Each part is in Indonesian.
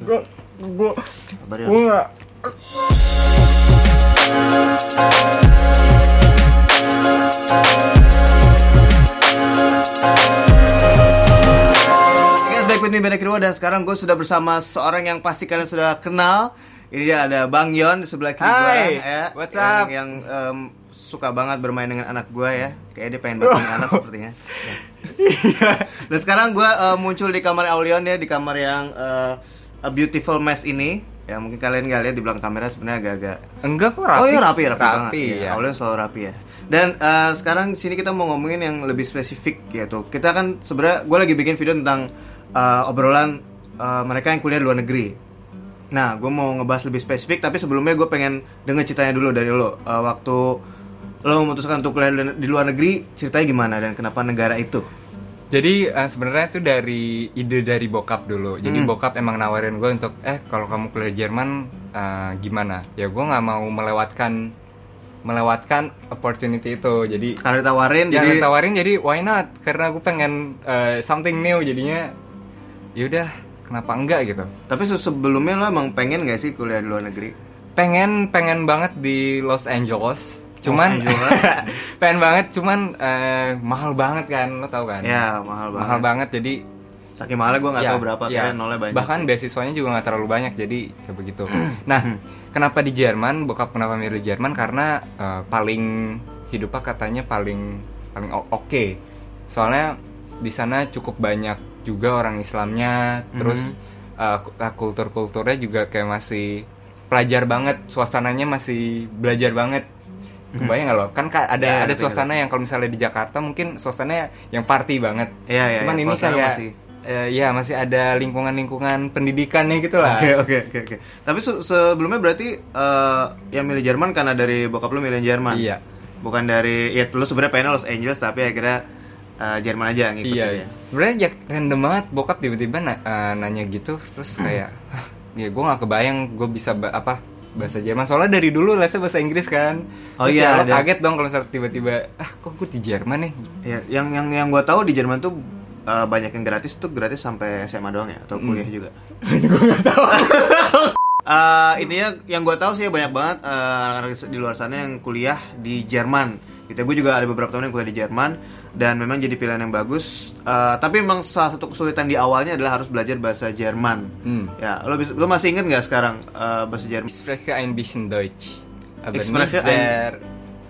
Gue gue Sabar ya. gue nggak Guys, back with me Benek Irwa dan sekarang gue sudah bersama seorang yang pasti kalian sudah kenal. Ini dia ada Bang Yon di sebelah kiri gue Hai, ya. what's yang, up? Yang em, suka banget bermain dengan anak gue ya. Kayaknya dia pengen banget punya anak sepertinya. Ya. dan sekarang gue eh, muncul di kamar Aulion ya, di kamar yang eh, a beautiful mess ini. Ya mungkin kalian nggak lihat di belakang kamera sebenarnya agak-agak Enggak kok rapi. Oh iya rapi, rapi, banget. Rapi, Iya, ya. Aulion selalu rapi ya. Dan eh, sekarang sini kita mau ngomongin yang lebih spesifik yaitu kita kan sebenarnya gue lagi bikin video tentang eh, obrolan eh, mereka yang kuliah di luar negeri. Nah, gue mau ngebahas lebih spesifik, tapi sebelumnya gue pengen denger ceritanya dulu dari lo. Eh, waktu lo memutuskan untuk kuliah di luar negeri, ceritanya gimana dan kenapa negara itu? Jadi eh, sebenarnya itu dari ide dari bokap dulu. Jadi Hmm. bokap emang nawarin gue untuk eh kalau kamu kuliah Jerman eh, gimana? Ya gue nggak mau melewatkan melewatkan opportunity itu. Jadi Karena ditawarin, yang jadi ditawarin jadi why not? Karena gue pengen eh, something new jadinya. Yaudah kenapa enggak gitu? tapi se- sebelumnya lo emang pengen gak sih kuliah di luar negeri? pengen pengen banget di Los Angeles cuman pengen banget cuman eh, mahal banget kan lo tau kan? Ya, mahal banget. mahal banget. jadi Saking mahalnya gue nggak ya, tahu berapa, ya. nolnya banyak. bahkan beasiswanya juga nggak terlalu banyak jadi ya begitu. Nah kenapa di Jerman? Bokap kenapa milih Jerman? Karena eh, paling hidupnya katanya paling paling oke. Soalnya di sana cukup banyak juga orang Islamnya terus eh, ku- eh, kultur-kulturnya juga kayak masih pelajar banget suasananya masih belajar banget kebayang nggak lo kan ka- ada Ya, ada ngerti, suasana yang kalau misalnya di Jakarta mungkin suasananya yang party banget Iya, iya. cuman iya. ini kayak masih- eh, ya masih ada lingkungan-lingkungan pendidikannya gitu lah. Oke oke oke oke. Tapi se- sebelumnya berarti eh, yang milih Jerman karena dari bokap lu milih Jerman. Iya. Bukan dari ya lu sebenarnya pengen Los Angeles tapi akhirnya eh, Jerman aja ngikut Iya. aja. Sebenarnya ya, random banget bokap tiba-tiba na- eh, nanya gitu terus kayak "Hah, ya gue nggak kebayang gue bisa apa bahasa Jerman soalnya dari dulu lesnya bahasa Inggris kan. Oh Terus iya, ya, lo kaget dong kalau tiba-tiba ah kok gue di Jerman nih. Ya, yang yang yang gua tahu di Jerman tuh eh, banyak yang gratis tuh gratis sampai SMA doang ya atau kuliah juga. gue nggak tahu. Eh, intinya yang gue tahu sih banyak banget anak-anak di luar sana yang kuliah di Jerman. Gitu. Gue juga ada beberapa teman yang kuliah di Jerman dan memang jadi pilihan yang bagus. Eh, tapi memang salah satu kesulitan di awalnya adalah harus belajar bahasa Jerman. Hmm. Ya, lo, lo masih inget nggak sekarang eh, bahasa Jerman? Ich spreche ein bisschen Deutsch. Aber Ich nicht sehr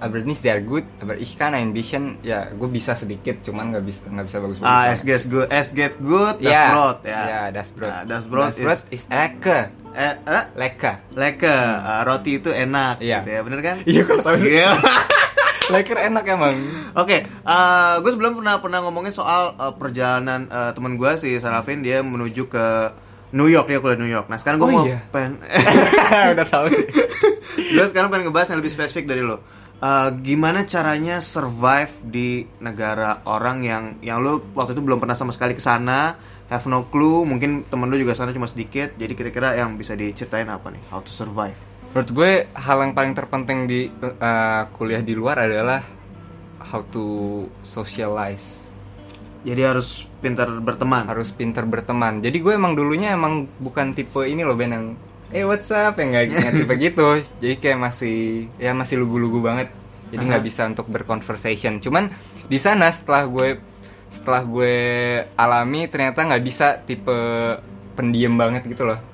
aber nicht sehr gut, aber ich kann ein bisschen ya gue bisa sedikit cuman nggak bisa nggak bisa bagus bagus. Ah, es get good, es get good, das Ya, Brot ya. ya, das Brot. Nah, das Brot das Brot is- is lecker. Eh, eh, Lecker. lekker, Eh, roti itu enak, Iya. gitu ya, bener kan? Iya, kalau Lecker enak emang. Oke, gue sebelum pernah pernah ngomongin soal eh, perjalanan eh, teman gue si Sarafin dia menuju ke New York dia kuliah New York. Nah sekarang gue Oh mau iya. pengen, Udah tahu sih. gue sekarang pengen ngebahas yang lebih spesifik dari lo. Eh, gimana caranya survive di negara orang yang yang lo waktu itu belum pernah sama sekali ke sana, have no clue, mungkin temen lo juga sana cuma sedikit. Jadi kira-kira yang bisa diceritain apa nih? How to survive? Menurut gue hal yang paling terpenting di eh, kuliah di luar adalah how to socialize. Jadi harus pintar berteman. Harus pinter berteman. Jadi gue emang dulunya emang bukan tipe ini loh Ben yang eh what's up yang nggak nggak tipe gitu. Jadi kayak masih ya masih lugu-lugu banget. Jadi nggak bisa untuk berconversation. Cuman di sana setelah gue setelah gue alami ternyata nggak bisa tipe pendiam banget gitu loh.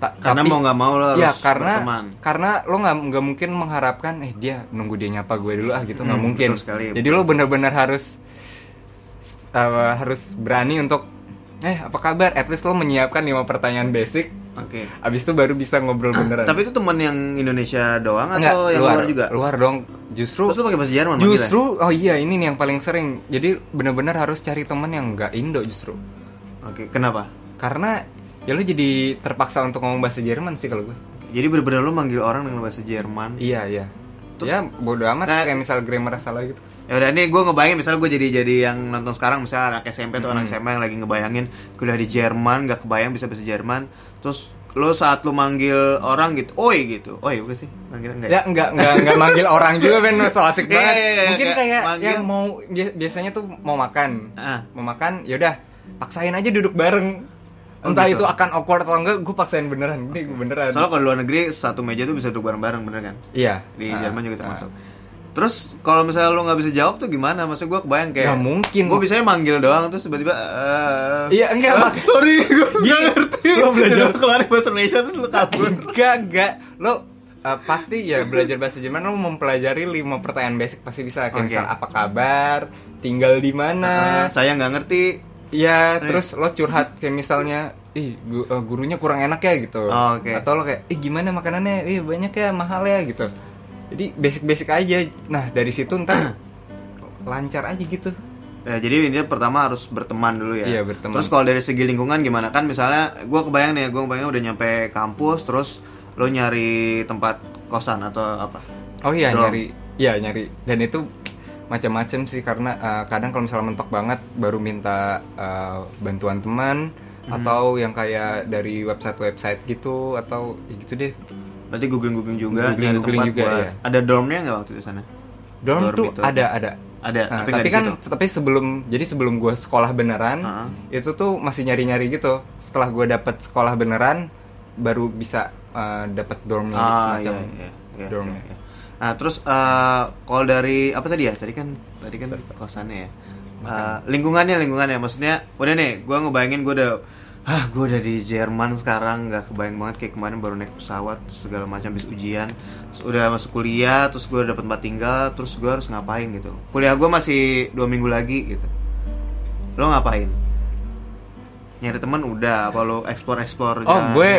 Ta- Karena tapi- mau nggak mau lo harus Iya karena berteman. karena lo nggak nggak mungkin mengharapkan eh dia nunggu dia nyapa gue dulu ah gitu nggak Hmm, mungkin. sekali. Jadi lo bener-bener harus uh, harus berani untuk eh apa kabar? At least lo menyiapkan lima pertanyaan basic. Oke. Abis itu baru bisa ngobrol beneran. Tapi itu teman yang Indonesia doang Enggak, atau yang luar, luar juga? Luar dong. Justru Terus lu pakai bahasa Jerman manggilnya? justru oh iya ini nih yang paling sering. Jadi bener-bener harus cari teman yang nggak Indo justru. Oke, kenapa? Karena ya lo jadi terpaksa untuk ngomong bahasa Jerman sih kalau gue. Jadi bener-bener lu manggil orang dengan bahasa Jerman. Iya iya. Terus- ya bodo amat Nah- kayak misal grammar salah gitu. Ya udah nih gue ngebayangin misalnya gue jadi jadi yang nonton sekarang misalnya anak SMP atau anak Mm-mm. SMA yang lagi ngebayangin kuliah di Jerman gak kebayang bisa bahasa Jerman terus lo saat lu manggil orang gitu, oi gitu, oi bukan sih manggil enggak Ya enggak enggak enggak manggil orang juga Ben so asik Iya, banget. iya, iya, Mungkin kayak manggil. yang mau bi- biasanya tuh mau makan. Ah. Mau makan ya udah paksain aja duduk bareng. Oh, entah gitu. itu akan awkward atau enggak gue paksain beneran. Ini gue beneran. Soalnya kalau luar negeri satu meja tuh bisa duduk bareng-bareng bener kan? iya. Di Ah, Jerman juga termasuk. Terus kalau misalnya lo nggak bisa jawab tuh gimana? Maksud gue kebayang kayak Nggak mungkin. Gue bisanya manggil doang terus tiba-tiba eh, Iya, enggak, eh, mak- Sorry, gue nggak ngerti. lo belajar- Lo keluar bahasa Indonesia terus lo kabur. Enggak enggak. Lo uh, pasti ya belajar bahasa Jerman lo mempelajari lima pertanyaan basic pasti bisa. Kayak Oke. misal apa kabar? Tinggal di mana? Eh, Saya nggak ngerti Iya, terus lo curhat kayak misalnya, ih gu- eh, gurunya kurang enak ya gitu. Oh, oke. Atau lo kayak, ih gimana makanannya? Ih banyak ya, mahal ya gitu. Jadi basic-basic aja. Nah dari situ ntar lancar aja gitu. Ya, jadi intinya pertama harus berteman dulu ya. Iya, berteman. Terus kalau dari segi lingkungan gimana kan misalnya gue kebayang nih, gue kebayang udah nyampe kampus terus lo nyari tempat kosan atau apa? Oh iya nyari, iya nyari. Dan itu macam-macam sih karena eh, kadang kalau misalnya mentok banget baru minta eh, bantuan teman Hmm. atau yang kayak dari website-website gitu atau ya gitu deh. Berarti googling googling juga Googling- nyari googling tempat juga, buat. iya. Ada dormnya nggak waktu di sana? Dorm, Dorm tuh itu. ada ada. Ada, Nah, tapi, tapi, kan situ. tapi sebelum jadi sebelum gue sekolah beneran Heeh. itu tuh masih nyari-nyari gitu. Setelah gue dapet sekolah beneran baru bisa uh, dapet dormnya Ah, semacam iya, iya, iya, dormnya. iya, iya. Nah, terus eh, kalau dari apa tadi ya? Tadi kan tadi kan kosannya ya. Eh, lingkungannya lingkungannya. Maksudnya udah nih gue ngebayangin gue udah ah gue udah di Jerman sekarang nggak kebayang banget kayak kemarin baru naik pesawat segala macam habis ujian. Terus udah masuk kuliah terus gue dapet tempat tinggal terus gue harus ngapain gitu. Kuliah gue masih dua minggu lagi gitu. Lo ngapain? Nyari teman udah apa lo explore explore Oh, gue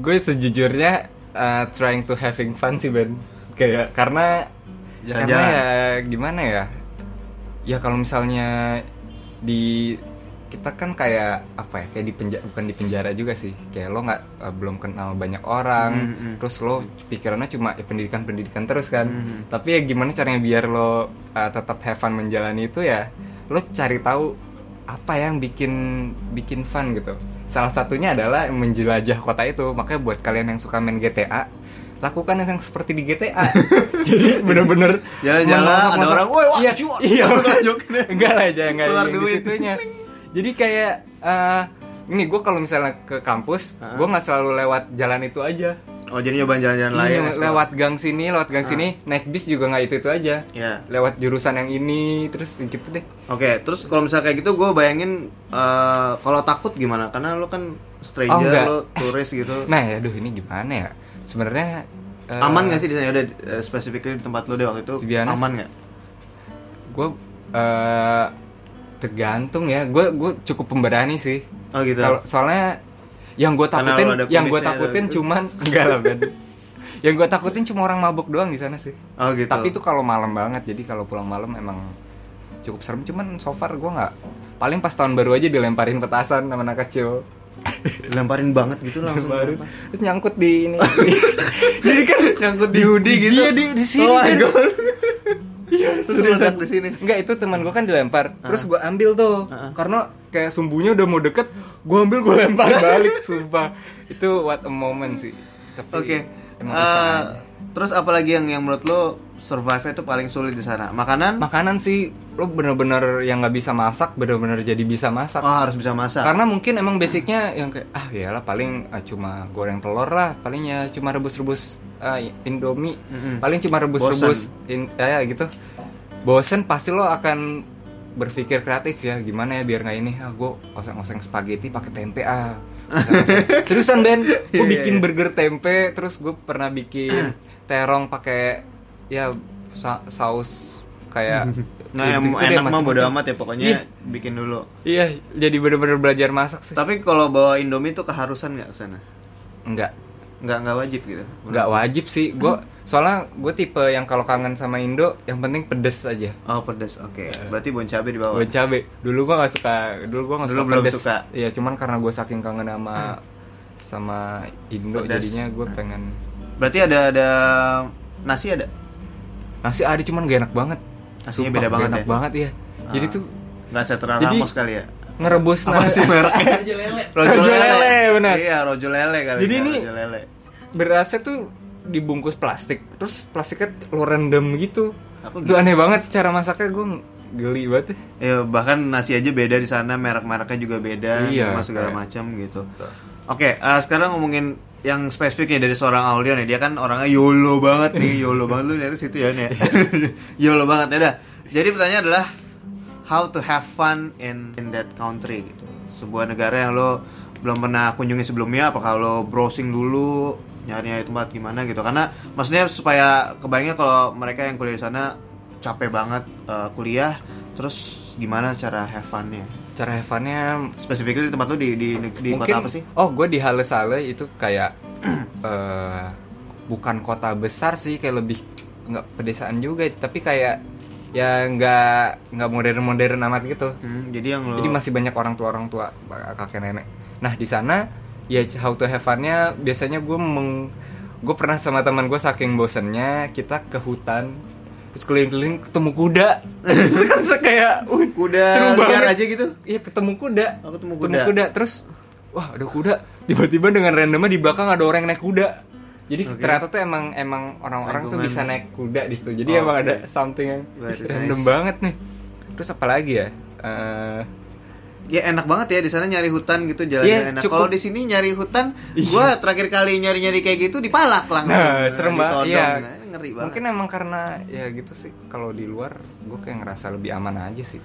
gue sejujurnya uh, trying to having fun sih Ben. Kayak karena karena Jalan-jalan. ya gimana ya? Ya kalau misalnya di kita kan kayak apa ya kayak di penjara bukan di penjara juga sih kayak lo nggak uh, belum kenal banyak orang Hmm, hmm. terus lo pikirannya cuma ya, pendidikan pendidikan terus kan Hmm. tapi ya gimana caranya biar lo uh, tetap have fun menjalani itu ya lo cari tahu apa yang bikin bikin fun gitu salah satunya adalah menjelajah kota itu makanya buat kalian yang suka main GTA lakukan yang seperti di GTA jadi bener-bener Jalan-jalan, ada mengosok-ngosok- orang, "Woi, wah, iya, cuan." iya Tunjukinnya. enggak lah jangan enggak Keluar duit. situnya jadi kayak eh ini gue kalau misalnya ke kampus gue nggak selalu lewat jalan itu aja oh jadi nyobain jalan-jalan lain Iya, explore. lewat gang sini lewat gang Hah? sini naik bis juga nggak itu itu aja ya lewat jurusan yang ini terus gitu deh Oke, terus kalau misalnya kayak gitu, gue bayangin eh, kalau takut gimana? Karena lo kan Oh, stranger, enggak. lo turis gitu. nah ya aduh ini gimana ya sebenarnya eh, aman gak sih di sana? Udah uh, specifically di tempat lo deh waktu itu honest, aman nggak? gue eh, tergantung ya gue gue cukup pemberani sih Oh gitu. Kalau soalnya yang gue takutin, yang gue takutin cuman enggak lah Ben. yang gue takutin cuma orang mabuk doang di sana sih. oh gitu. Tapi itu kalau malam banget, jadi kalau pulang malam emang cukup serem. Cuman so far gue nggak. Paling pas tahun baru aja dilemparin petasan sama anak kecil. Lemparin banget gitu langsung. Baru. Terus nyangkut di ini. jadi kan Nyangkut di hoodie gitu. Iya di, di sini. Oh my Ben. god. Iya, Terus meledak di sini. Enggak, itu teman gue kan dilempar. Terus gue ambil tuh. Ah. Karena kayak sumbunya udah mau deket, gue ambil gue lempar balik, sumpah. Itu what a moment sih. Tapi Oke. emang Eh, iseng aja. Terus apalagi yang yang menurut lo survive itu paling sulit di sana? Makanan? Makanan sih lo bener-bener yang nggak bisa masak, bener-bener jadi bisa masak. oh harus bisa masak. Karena mungkin emang basicnya yang kayak ah iyalah paling ah, cuma goreng telur lah, paling ya cuma rebus-rebus ah, Indomie, Mm-mm. paling cuma rebus-rebus in, ya, ya gitu. Bosen pasti lo akan berpikir kreatif ya gimana ya biar nggak ini ah gue oseng-oseng spaghetti pakai tempe ah. seriusan Ben gue Iya, bikin iya. burger tempe terus gue pernah bikin terong pakai ya sa- saus kayak Nah, yang deh, enak mah bodo amat ya pokoknya Iya. bikin dulu. iya jadi bener-bener belajar masak sih Tapi kalau bawa Indomie itu keharusan nggak ke sana? enggak Nggak nggak wajib gitu. nggak wajib sih gue soalnya gue tipe yang kalau kangen sama Indo yang penting pedes aja Oh pedas, oke. Berarti bon cabe di bawah. gue cabe dulu gue nggak suka dulu gue nggak Dulu suka belum pedes suka. iya cuman karena gue saking kangen sama sama Indo Pedas. jadinya gue pengen Berarti ada ada nasi ada? nasi ada cuman gak enak banget Nasinya Sumpah, beda banget enak ya? banget ya jadi Ah. tuh Nggak seteran Jadi- Ramos kali ya? ngerebus Apa nasi sih mereknya? Rojo lele. Rojo lele, benar. Iya, rojo lele kali. Jadi ya, ini- rojo lele. berasnya tuh dibungkus plastik terus plastiknya lo rendam gitu Aku itu aneh banget cara masaknya gue geli banget Ya bahkan nasi aja beda di sana, merek-mereknya juga beda, Iya, sama segala kayak- macam gitu. Oke, eh, sekarang ngomongin yang spesifik nih dari seorang Aulion ya. Dia kan orangnya YOLO banget nih, YOLO banget lu dari situ ya nih. YOLO banget ya udah. Jadi pertanyaan adalah how to have fun in in that country gitu. Sebuah negara yang lo belum pernah kunjungi sebelumnya apakah lo browsing dulu nyari-nyari tempat gimana gitu. Karena maksudnya supaya kebayangnya kalau mereka yang kuliah di sana capek banget eh, kuliah terus gimana cara have fun-nya? cara have fun-nya Spesifiknya di tempat lu di di, di mungkin kota apa sih? oh gue di Hale-Sale itu kayak eh, bukan kota besar sih kayak lebih nggak pedesaan juga tapi kayak ya nggak nggak modern modern amat gitu Hmm, jadi yang lo jadi masih banyak orang tua orang tua kakek nenek nah di sana ya how to have fun-nya biasanya gue meng gue pernah sama teman gue saking bosennya kita ke hutan terus keliling-keliling ketemu kuda terus kayak wih, kuda seru banget aja gitu. iya ketemu kuda Oh, ketemu ketemu kuda. kuda terus wah ada kuda tiba-tiba dengan randomnya di belakang ada orang yang naik kuda jadi Oke. ternyata tuh emang emang orang-orang tuh bisa naik kuda di situ jadi Oh, emang oke. ada something yang Very random nice. banget nih terus apa lagi ya Eh, Ya enak banget ya di sana nyari hutan gitu jalannya Iya, enak. Kalau di sini nyari hutan, Iya. gua terakhir kali nyari-nyari kayak gitu di Palak langsung. Nah, serem banget. Iya. Nah, ngeri banget. Mungkin emang karena ya gitu sih. Kalau di luar, gue kayak ngerasa lebih aman aja sih.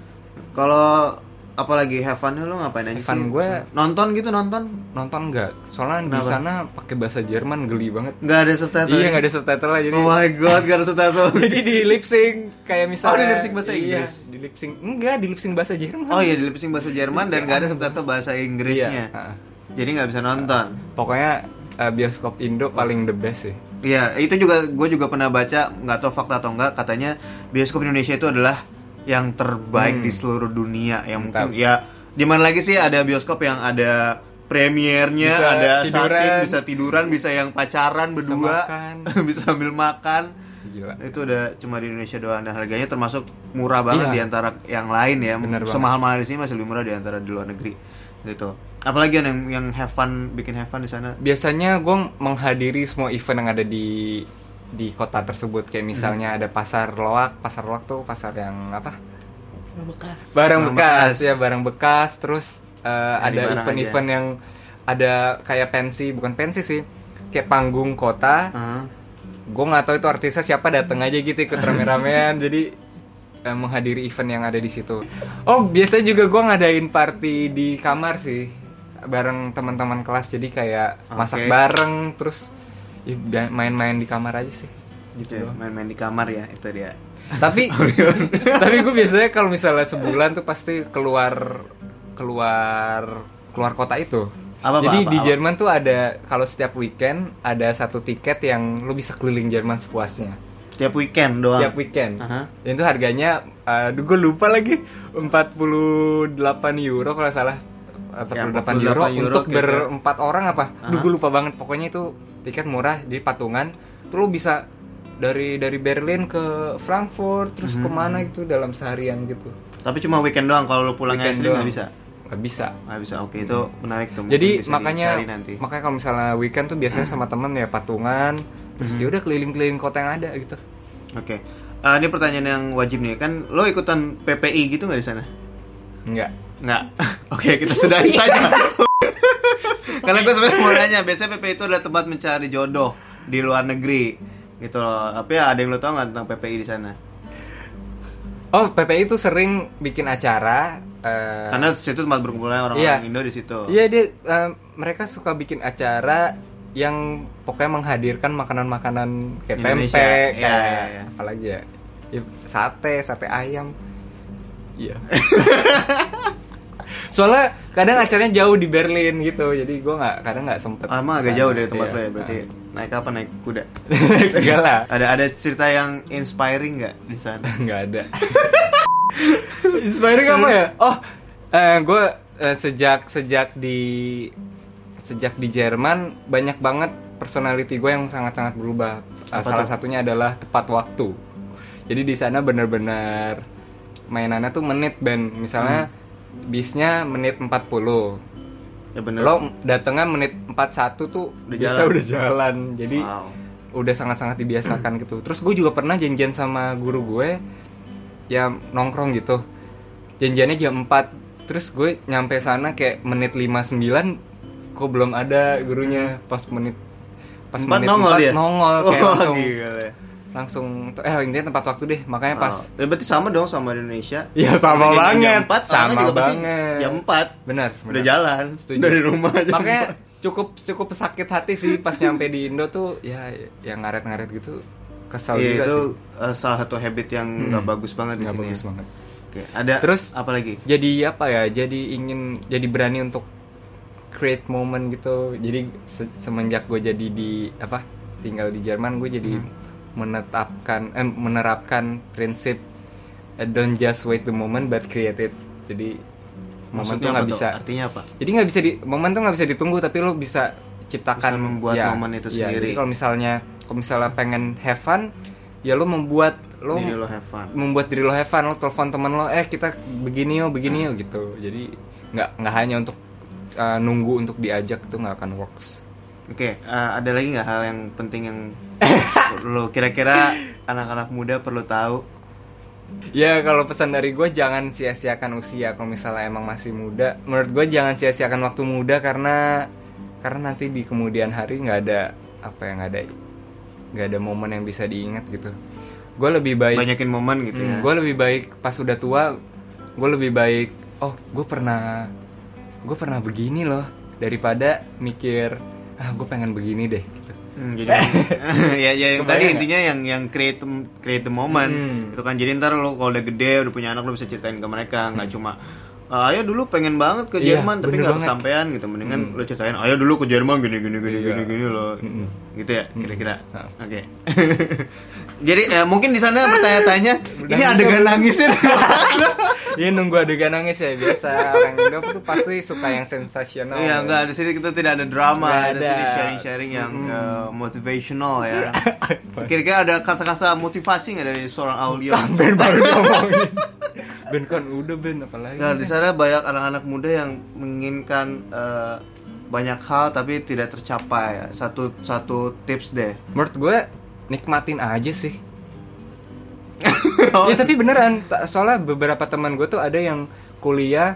Kalau apalagi have fun lu ngapain aja fun sih? gua- nonton gitu nonton? Nonton nggak? Soalnya di Kenapa? sana pakai bahasa Jerman geli banget. Nggak ada subtitle. Iya nggak ada subtitle jadi. Oh my god, gak ada subtitle. jadi di lip sync kayak misalnya. Oh, di lip sync bahasa iya, Inggris? Di lip sync enggak di lip sync bahasa Jerman. Oh iya di lip sync bahasa Jerman dan gak ada subtitle bahasa Inggrisnya. Iya. Jadi nggak bisa nonton. Pokoknya eh, bioskop Indo paling the best sih. Iya, itu juga gue juga pernah baca, nggak tahu fakta atau enggak, katanya bioskop Indonesia itu adalah yang terbaik Hmm. di seluruh dunia. Yang mungkin Mantap. ya di mana lagi sih ada bioskop yang ada premiernya, Bisa ada tiduran. satin, bisa tiduran, bisa yang pacaran Bisa berdua, makan. bisa sambil makan. Gila. Itu udah cuma di Indonesia doang dan harganya termasuk murah banget Iya. di antara yang lain ya. Bener banget. Semahal-mahal di sini masih lebih murah di antara di luar negeri. Gitu. Apalagi yang yang have fun bikin have fun di sana? biasanya gue menghadiri semua event yang ada di di kota tersebut. Kayak misalnya ada pasar loak. Pasar loak tuh pasar yang apa? Bekas. Barang Barang bekas, bekas. ya barang bekas. Terus Nyari ada barang event-event yang ada kayak pensi. Bukan pensi sih. Kayak panggung kota. Ah. gue nggak tahu itu artisnya siapa. Datang aja gitu ikut rame-ramean. Jadi eh, menghadiri event yang ada di situ. Oh biasanya juga gue ngadain party di kamar sih. Bareng teman-teman kelas. Jadi kayak masak Oke. bareng. Terus ya, main-main di kamar aja sih gitu doang. main-main di kamar ya itu dia. tapi tapi gue biasanya kalau misalnya sebulan tuh pasti keluar keluar keluar kota itu Apa, jadi apa, di apa? Jerman tuh ada kalau setiap weekend ada satu tiket yang lu bisa keliling Jerman sepuasnya Tiap weekend doang. tiap weekend Aha. dan itu harganya aduh gue lupa lagi 48 euro kalau salah 48 Ya, 48 euro, euro untuk berempat orang apa Duh Aha. gue lupa banget pokoknya itu tiket murah jadi patungan lu bisa dari dari Berlin ke Frankfurt terus Mhm. ke mana gitu dalam seharian gitu Tapi cuma weekend doang kalau lu pulangnya Weekend sendiri nggak bisa. nggak bisa Nggak bisa. Oke, itu menarik tuh. Jadi makanya nanti. makanya kalau misalnya weekend tuh biasanya sama temen ya patungan terus Mhm. ya udah keliling-keliling kota yang ada gitu Oke. Eh, ini pertanyaan yang wajib nih. Kan lo ikutan PPI gitu nggak di sana? nggak Nggak. Oke, kita sudahi saja. Karena gue sebenarnya mau nanya, biasanya PPI itu adalah tempat mencari jodoh di luar negeri. Gitu loh. Tapi ada yang lo tau nggak tentang PPI di sana? oh PPI tuh sering bikin acara eh, Karena situ tempat berkumpulnya orang-orang Iya. Indo di situ. Iya dia eh, mereka suka bikin acara yang pokoknya menghadirkan makanan-makanan kayak Indonesia. pempek, Iya, kayak iya. apalagi ya, Ya, sate, sate ayam. Iya. Soalnya kadang acaranya jauh di Berlin gitu, jadi gua nggak kadang nggak sempet. Ah, emang agak jauh dari tempat Iya. lo ya, berarti naik apa naik kuda? Enggak lah, ada ada cerita yang inspiring nggak di sana? nggak ada. Inspiring apa ya? Oh, eh, gue sejak sejak di sejak di Jerman banyak banget personality gue yang sangat-sangat berubah. Eh, Apa salah tuh? satunya adalah tepat waktu. Jadi di sana bener-bener mainannya tuh menit dan misalnya bisnya menit 40 Ya bener. Lo datangnya menit 41 tuh Udah bisa jalan. udah jalan. Jadi Wow. udah sangat-sangat dibiasakan gitu. Terus gue juga pernah janjian sama guru gue ya nongkrong gitu janjiannya jam 4 terus gue nyampe sana kayak menit 59 kok belum ada gurunya pas menit pas menit nongol 4 dia? nongol kayak Wah, langsung gila. Langsung eh intinya tempat waktu deh makanya pas Oh, ya berarti sama dong sama di Indonesia. Iya, sama Jam- banget. Jam 4, Sama juga pasti banget. Jam 4 benar udah jalan Setuju. dari rumah makanya cukup cukup sakit hati sih pas nyampe di Indo tuh ya yang ngaret-ngaret gitu kesal Iya, juga itu sih uh, salah satu habit yang nggak Hmm. bagus banget di nggak sini. bagus ya. banget Oke, ada Terus apa lagi? jadi apa ya jadi ingin jadi berani untuk create moment gitu jadi se- semenjak gue jadi di apa tinggal di Jerman gue jadi Hmm. Menetapkan eh, menerapkan prinsip eh, don't just wait the moment but create it jadi momen Maksudnya tuh nggak bisa Artinya apa? jadi nggak bisa di momen tuh nggak bisa ditunggu tapi lo bisa ciptakan Bisa membuat momen itu ya, sendiri. jadi kalau misalnya kalau misalnya pengen have fun ya lo membuat lo Diri lo have fun. membuat diri lo have fun lo telepon teman lo eh kita begini yo begini yo gitu jadi nggak nggak hanya untuk uh, nunggu untuk diajak itu nggak akan works Oke, uh, ada lagi nggak hal yang penting yang lo kira-kira anak-anak muda perlu tahu? ya kalau pesan dari gue jangan sia-siakan usia kalau misalnya emang masih muda menurut gue jangan sia-siakan waktu muda karena karena nanti di kemudian hari nggak ada apa yang ada nggak ada momen yang bisa diingat gitu gue lebih baik Banyakin momen gitu ya. gue lebih baik pas udah tua gue lebih baik oh gue pernah gue pernah begini loh daripada mikir ah gue pengen begini deh gitu Hmm, jadi ya ya yang Kebayang tadi nggak? intinya yang yang create create the moment Hmm. itu kan jadi ntar lo kalau udah gede udah punya anak lo bisa ceritain ke mereka nggak Hmm. cuma "Ah, ayah dulu pengen banget ke Iya, Jerman tapi bener nggak kesampaian gitu mendingan Hmm. lo ceritain ayah dulu ke Jerman gini gini gini Iya. gini gini lo Hmm. gitu ya Hmm. kira-kira Nah. oke jadi ya, mungkin di sana bertanya-tanya ini adegan nangisin Iya nunggu adegan nangis ya biasa orang Indo tuh pasti suka yang sensasional. Iya enggak di sini kita tidak ada drama, Nggak ada sini sharing-sharing yang Mm-mm. eh, motivational ya. Kira-kira ada kata-kata motivasi nggak dari seorang Aulio? Ben baru ngomongin. Ben kan udah Ben apalagi. Nah, di sana banyak anak-anak muda yang menginginkan eh, banyak hal tapi tidak tercapai. Satu satu tips deh. Menurut gue nikmatin aja sih. Iya tapi beneran soalnya beberapa teman gue tuh ada yang kuliah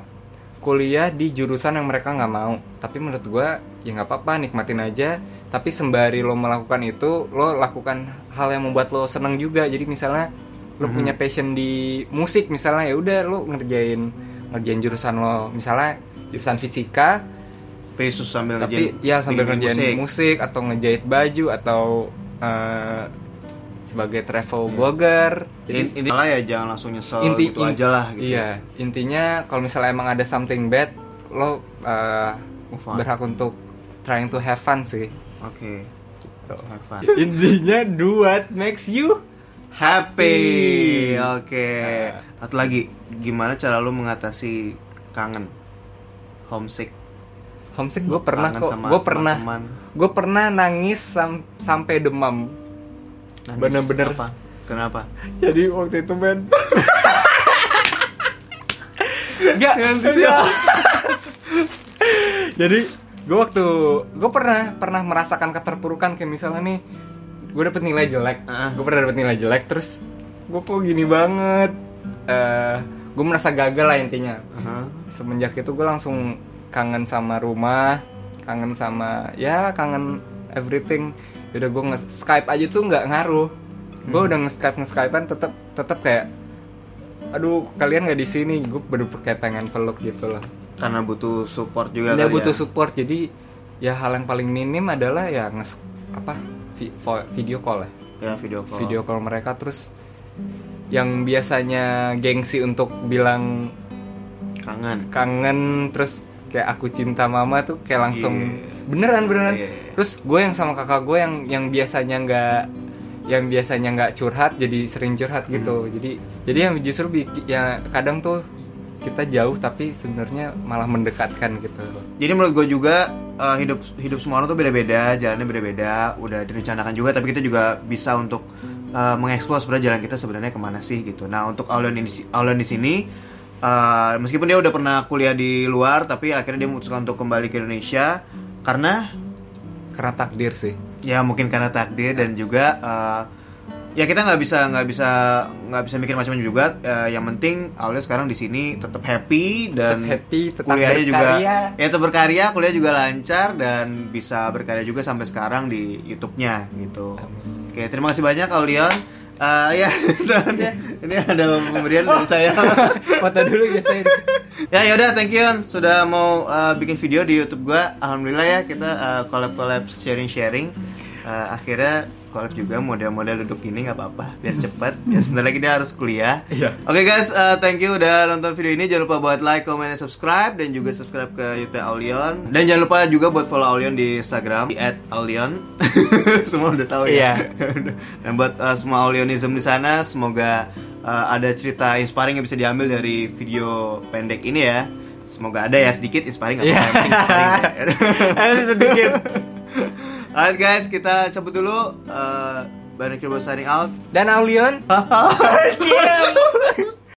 kuliah di jurusan yang mereka nggak mau tapi menurut gue ya nggak apa-apa nikmatin aja tapi sembari lo melakukan itu lo lakukan hal yang membuat lo seneng juga jadi misalnya lo Mhm. punya passion di musik misalnya ya udah lo ngerjain ngerjain jurusan lo misalnya jurusan fisika Pesus sambil tapi ngerjain- ya sambil ngerjain musik. atau ngejahit baju atau eh, sebagai travel blogger In, jadi ini malah ya jangan langsung nyesel inti gitu in- aja lah gitu. iya intinya kalau misalnya emang ada something bad lo on. berhak untuk trying to have fun sih Oke. Have fun. intinya do what makes you Happy. Oke. Nah. Atau lagi gimana cara lu mengatasi kangen? Homesick. homesick gue pernah Kangen kok gue pernah gue pernah nangis sam- sampai demam. Bener-bener. Apa? Kenapa? jadi waktu itu Ben Gak Jadi gue waktu gue pernah pernah merasakan keterpurukan kayak misalnya nih gue dapet nilai jelek Ah. gue pernah dapet nilai jelek terus gue kok gini banget eh gue merasa gagal lah intinya Aha. semenjak itu gue langsung kangen sama rumah kangen sama ya kangen everything udah gue nge Skype aja tuh nggak ngaruh gue Hmm. udah nge Skype nge Skypean tetep tetep kayak aduh kalian nggak di sini gue bener kayak pengen peluk gitu loh Karena butuh support juga dia kali butuh ya. support jadi ya hal yang paling minim adalah ya nge apa vi- video call ya Ya video call. video call mereka terus yang biasanya gengsi untuk bilang kangen. kangen terus kayak aku cinta mama tuh kayak langsung Iya. beneran beneran Iya, iya. terus gue yang sama kakak gue yang yang biasanya nggak yang biasanya nggak curhat jadi sering curhat gitu Hmm. jadi jadi yang justru ya kadang tuh kita jauh tapi sebenarnya malah mendekatkan gitu Jadi menurut gue juga uh, hidup hidup semua orang tuh beda-beda, jalannya beda-beda, udah direncanakan juga, tapi kita juga bisa untuk uh, mengeksplor sebenarnya jalan kita sebenarnya ke mana sih gitu. Nah untuk Aulion di Aulion di sini, uh, meskipun dia udah pernah kuliah di luar, tapi akhirnya dia memutuskan untuk kembali ke Indonesia karena karena takdir sih ya mungkin karena takdir dan juga uh, ya kita nggak bisa nggak bisa nggak bisa mikir macam-macam juga. Eh, yang penting Aulia sekarang di sini tetap happy dan Tetap happy, tetap kuliahnya juga berkarya. ya tetap berkarya kuliah juga lancar dan bisa berkarya juga sampai sekarang di YouTube-nya gitu. Oke terima kasih banyak Aulion Eh, ya ini ada pemberian dari saya. Foto dulu ya saya. ya yaudah thank you Yon. sudah mau uh, bikin video di YouTube gua. Alhamdulillah ya kita uh, collab collab sharing sharing Uh, akhirnya collab juga model-model duduk gini nggak apa-apa biar cepet ya sebentar lagi dia harus kuliah Iya. oke guys uh, thank you udah nonton video ini jangan lupa buat like comment dan subscribe dan juga subscribe ke YouTube Aulion dan jangan lupa juga buat follow Aulion di Instagram di @aulion semua udah tahu ya Iya. dan buat uh, semua Aulionism di sana semoga uh, ada cerita inspiring yang bisa diambil dari video pendek ini ya semoga ada ya sedikit inspiring atau Iya. penting inspiring. Ada sedikit. Alright guys, kita cabut dulu. Uh, Barang signing out. Dan Aulion Ciao.